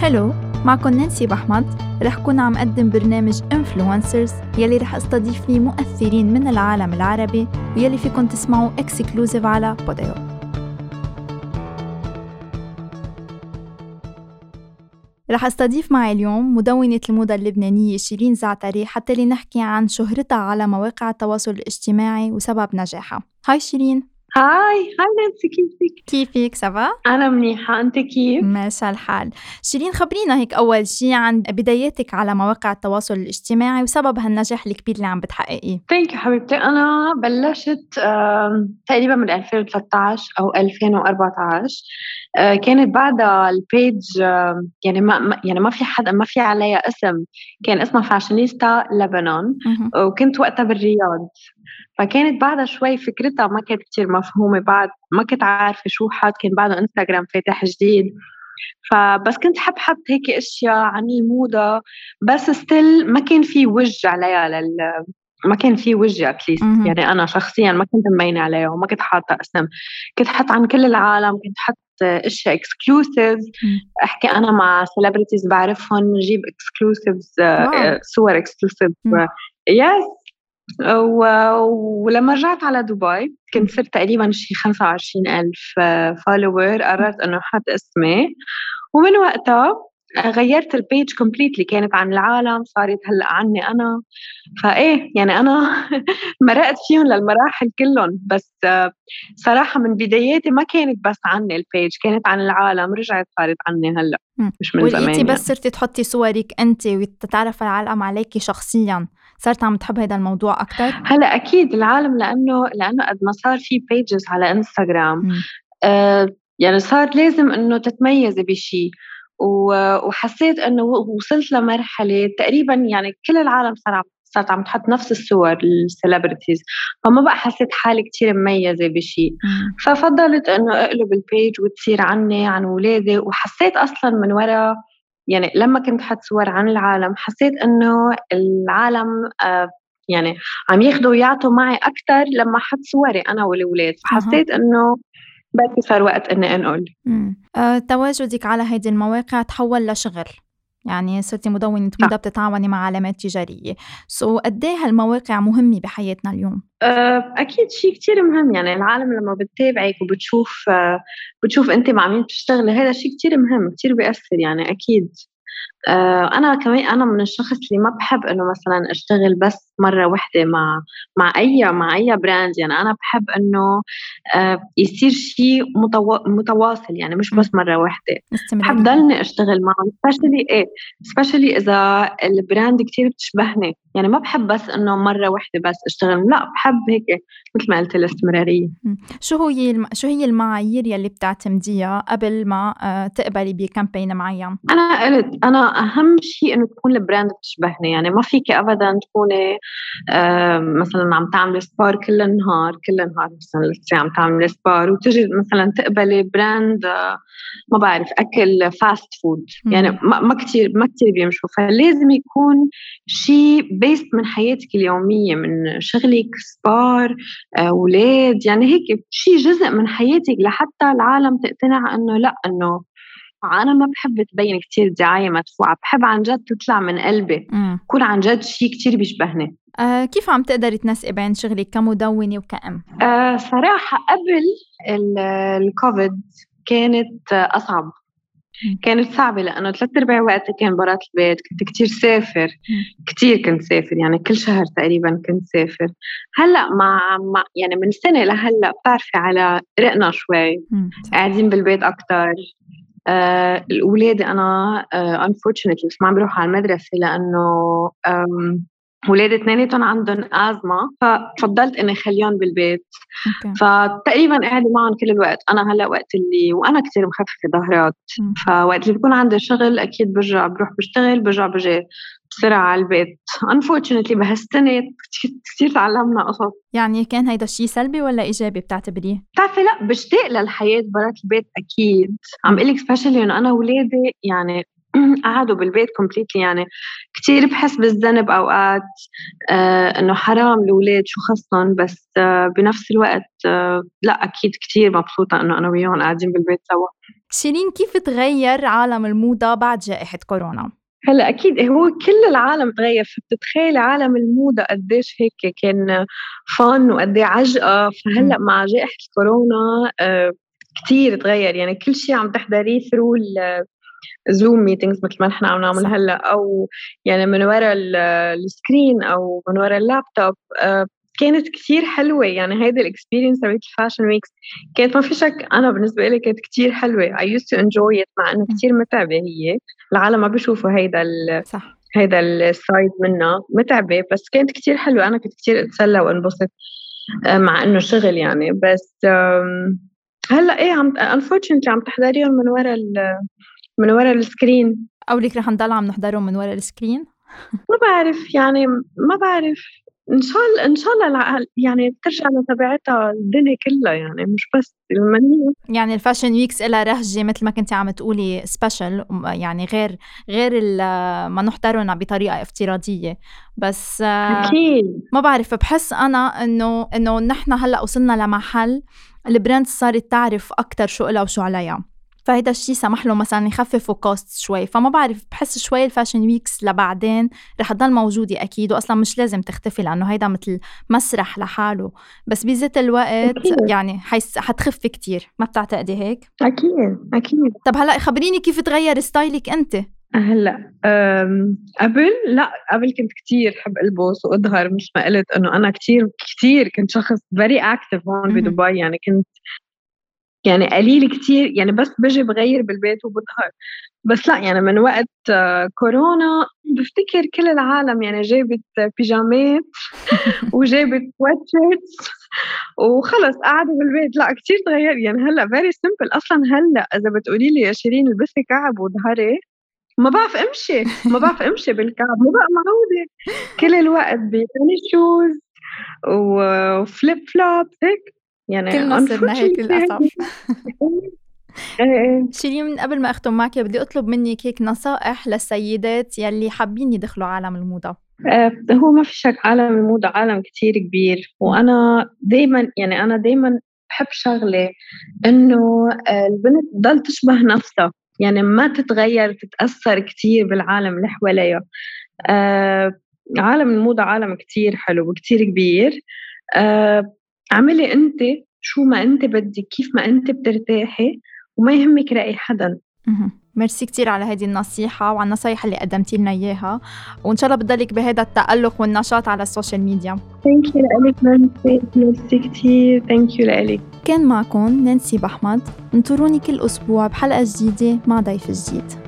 Hello معكم نانسي بحمد. رح كون عم قدم برنامج Influencers يلي رح أستضيف فيه مؤثرين من العالم العربي ويلي فيكم تسمعوا exclusive على Podeo رح أستضيف معي اليوم مدونة الموضة اللبنانية شيرين زعتري حتى لنحكي عن شهرتها على مواقع التواصل الاجتماعي وسبب نجاحها. Hi شيرين. Hi hi نانسي كيفك؟ كيفك ça va؟ أنا منيحة. أنت كيف؟ ماشي الحال. شيرين خبرينا هيك أول شي عن بداياتك على مواقع التواصل الاجتماعي وسبب هالنجاح الكبير اللي عم بتحققيه. Thank you حبيبتي. أنا بلشت تقريبا من 2013 أو 2014 آه، كانت بعدها ال page يعني ما يعني ما في حدا ما في عليها اسم. كان اسمها فاشينيستا لبنان وكنت وقتها بالرياض. فكانت بعدها شوي فكرتها ما كانت كتير مفهومة بعد ما كنت عارفة شو حط كان بعده انستغرام فاتح جديد. فبس كنت حب حط هيك أشياء عن الموضة بس still ما كان في وجه عليها لل ما كان في وجه at least يعني أنا شخصيا ما كنت مبينة عليها وما كنت حاطة اسم. كنت حط عن كل العالم كنت حط أشياء exclusive أحكي أنا مع celebrities بعرفهم نجيب exclusives آه، صور exclusive yes ولما رجعت على دبي كنت صرت تقريبا شي 25 ألف follower قررت إنه أحط اسمي. ومن وقتها غيرت ال page completely كانت عن العالم صارت هلأ عني أنا. فإيه يعني أنا مرقت فيهم للمراحل كلهم. بس صراحة من بداياتي ما كانت بس عني ال page كانت عن العالم رجعت صارت عني هلأ مش من زمان يعني. بس صرتي تحطي صورك انت وتتعرف العالم عليكي شخصيا. صرت عم تحب هذا الموضوع أكثر هلا أكيد العالم لأنه لأنه قد ما صار في pages على انستغرام آه يعني صار لازم إنه تتميزي بشيء وحسيت إنه وصلت لمرحلة تقريبا يعني كل العالم صار عم صارت عم تحط نفس الصور ال celebrities فما بقى حسيت حالي كتير مميزة بشيء ففضلت إنه أقلب ال page وتصير عني عن ولادي وحسيت أصلا من وراء يعني لما كنت حط صور عن العالم حسيت إنه العالم آه يعني عم ياخذوا ويعطوا معي أكثر لما حط صوري أنا والولاد فحسيت إنه بدي صار وقت إني أنقل. أه، تواجدك على هيدي المواقع تحول لشغل. يعني صرتي مدونة موضة بتتعاوني مع علامات تجارية. سو so, قد إيه هالمواقع مهمة بحياتنا اليوم؟ أه، أكيد شيء كتير مهم. يعني العالم لما بتتابعك وبتشوف أه، بتشوف أنت مع مين بتشتغلي هذا شيء كتير مهم كتير بيأثر يعني أكيد. آه، أنا كمان أنا من الشخص اللي ما بحب إنه مثلا أشتغل بس مرة واحدة مع مع أي مع أي brand يعني أنا بحب إنه آه، يصير شيء متواصل. يعني مش بس مرة واحدة بحب ضلني أشتغل معهم specially إيه specially إذا ال brand كتير بتشبهني. يعني ما بحب بس إنه مرة واحدة بس أشتغل. لا بحب هيك مثل ما قلت الاستمرارية. شو هي الم... شو هي المعايير يلي بتعتمديها قبل ما آه، تقبلي ب campaign معين؟ أنا قلت أنا أهم شيء إنه تكون ال brand بتشبهني. يعني ما فيك ابدا تكوني مثلا عم تعملي sport كل النهار كل النهار مثلا عم تعملي sport وتجي مثلا تقبلي brand آه ما بعرف أكل fast food يعني ما, كثير ما كثير بيمشوا. فلازم يكون شيء based من حياتك اليومية من شغلك sport أولاد آه، يعني هيك شيء جزء من حياتك لحتى العالم تقتنع إنه لأ إنه أنا ما بحب تبين كتير دعاية مدفوعه بحب عن جد تطلع من قلبي. يكون عن جد شيء كتير بيشبهني. آه كيف عم تقدري تنسقي بين شغلك كمدونة وكأم؟ آه صراحة قبل الكوفيد كانت أصعب. كانت صعبة لأنه ثلاث أرباع وقتي كان برات البيت كنت كتير سافر. كتير كنت سافر يعني كل شهر تقريبا كنت سافر. هلأ مع, مع يعني من سنة لهلأ بتعرفي على رقنا شوي. قاعدين بالبيت أكتر. آه الأولاد أنا آه unfortunately بس ما عم بروح على المدرسة لأنه ولادي اثنيناتهم عندهم أزمة ففضلت إني اخليهم بالبيت. okay. فتقريبا قاعدة معهم كل الوقت. أنا هلأ وقت اللي وأنا كثير مخففة ظهرات. فوقت اللي بكون عندي شغل أكيد برجع بروح بشتغل برجع بجي بسرعة على البيت. Unfortunately بهالسنة كثير تعلمنا قصص. يعني كان هيدا الشيء سلبي ولا إيجابي بتعتبريه؟ بتعرفي لأ بشتاق للحياة برات البيت أكيد. عم بقول لك specially إنه أنا أولادي يعني قعدوا بالبيت completely يعني. كتير بحس بالذنب أوقات آه إنه حرام الأولاد شو خصهم بس آه بنفس الوقت آه لا أكيد كتير مبسوطة إنه أنا وياهم قاعدين بالبيت سوا. شيرين كيف تغير عالم الموضة بعد جائحة كورونا؟ هلأ أكيد هو كل العالم تغير فبتتخيلي عالم الموضة قديش هيك كان فن وقد عجقة. فهلأ مع جائحة الكورونا كثير تغير. يعني كل شيء عم تحضريه through Zoom meetings مثل ما نحن عم نعمل هلأ أو يعني من وراء ال screen أو من وراء اللابتوب آه كانت كثير حلوة. يعني هيدي ال experience تبعت ال fashion weeks كانت ما في شك أنا بالنسبة لي كانت كثير حلوة. I used to enjoy it مع إنه كثير متعبة هي. العالم ما بيشوفوا هيدا صح. هيدا ال side منها. متعبة بس كانت كثير حلوة. أنا كنت كثير أتسلى وأنبسط آه، مع إنه شغل يعني. بس هلأ إيه عم unfortunately عم تحضريهم من ورا من ورا ال screen. قولك رح نضل عم نحضرهم من ورا ال screen؟ ما بعرف يعني ما بعرف. إن شاء الله إن شاء الله يعني بترجع لطبيعتها الدنيا كلها يعني مش بس المنية. يعني ال fashion weeks لها رهجة مثل ما كنت عم تقولي special يعني غير غير ما نحضرها بطريقة افتراضية. بس أكيد. ما بعرف بحس أنا إنه إنه نحن هلأ وصلنا لمحل ال brand صارت تعرف أكثر شو لها وشو عليها. فهيدا الشيء سمح له مثلا يخففوا cost شوي فما بعرف بحس شوي ال fashion weeks لبعدين رح تضل موجودة أكيد وأصلا مش لازم تختفي لأنه هيدا مثل مسرح لحاله بس بذات الوقت أكيد. يعني حيس حتخف كتير ما بتعتقدي هيك؟ أكيد أكيد طب هلا خبريني كيف تغير style ك أنت؟ هلا قبل لا قبل كنت كتير حب ألبس وأظهر مش ما قلت إنه أنا كتير كتير كنت شخص very active هون بدبي يعني كنت يعني قليل كتير يعني بس بجي بغير بالبيت وبظهر بس لا يعني من وقت كورونا بفتكر كل العالم يعني جابت بيجامات وجابت sweatshirts وخلص قاعدة بالبيت. لا كتير تغير يعني هلأ very simple أصلا هلأ إذا بتقولي لي يا شيرين البسي كعب وظهري ما بعرف أمشي. ما بعرف أمشي بالكعب. ما بقى معودة كل الوقت بتني شوز وفليب فلوب هيك. يعني كلنا صرنا هيك للأسف. إيه، إيه. شيرين من قبل ما أختم معك بدي أطلب منك هيك نصائح للسيدات يلي حابين يدخلوا عالم الموضة. آه، هو ما في شك عالم الموضة عالم كتير كبير وأنا دائما يعني أنا دائما بحب شغلة إنه آه، البنت تضل تشبه نفسها يعني ما تتغير تتأثر كتير بالعالم اللي حواليها. آه عالم الموضة عالم كتير حلو وكتير كبير. اعملي انت شو ما انت بدك كيف ما انت بترتاحي وما يهمك رأي حدا. ميرسي كتير على هذه النصيحة وعلى النصايح اللي قدمتي لنا إياها. وإن شاء الله بتضلك بهذا التألق والنشاط على ال social media. thank you لك نانسي. ميرسي كتير. thank you لك كان معكم نانسي بحمد انطروني كل أسبوع بحلقة جديدة مع ضيف جديد.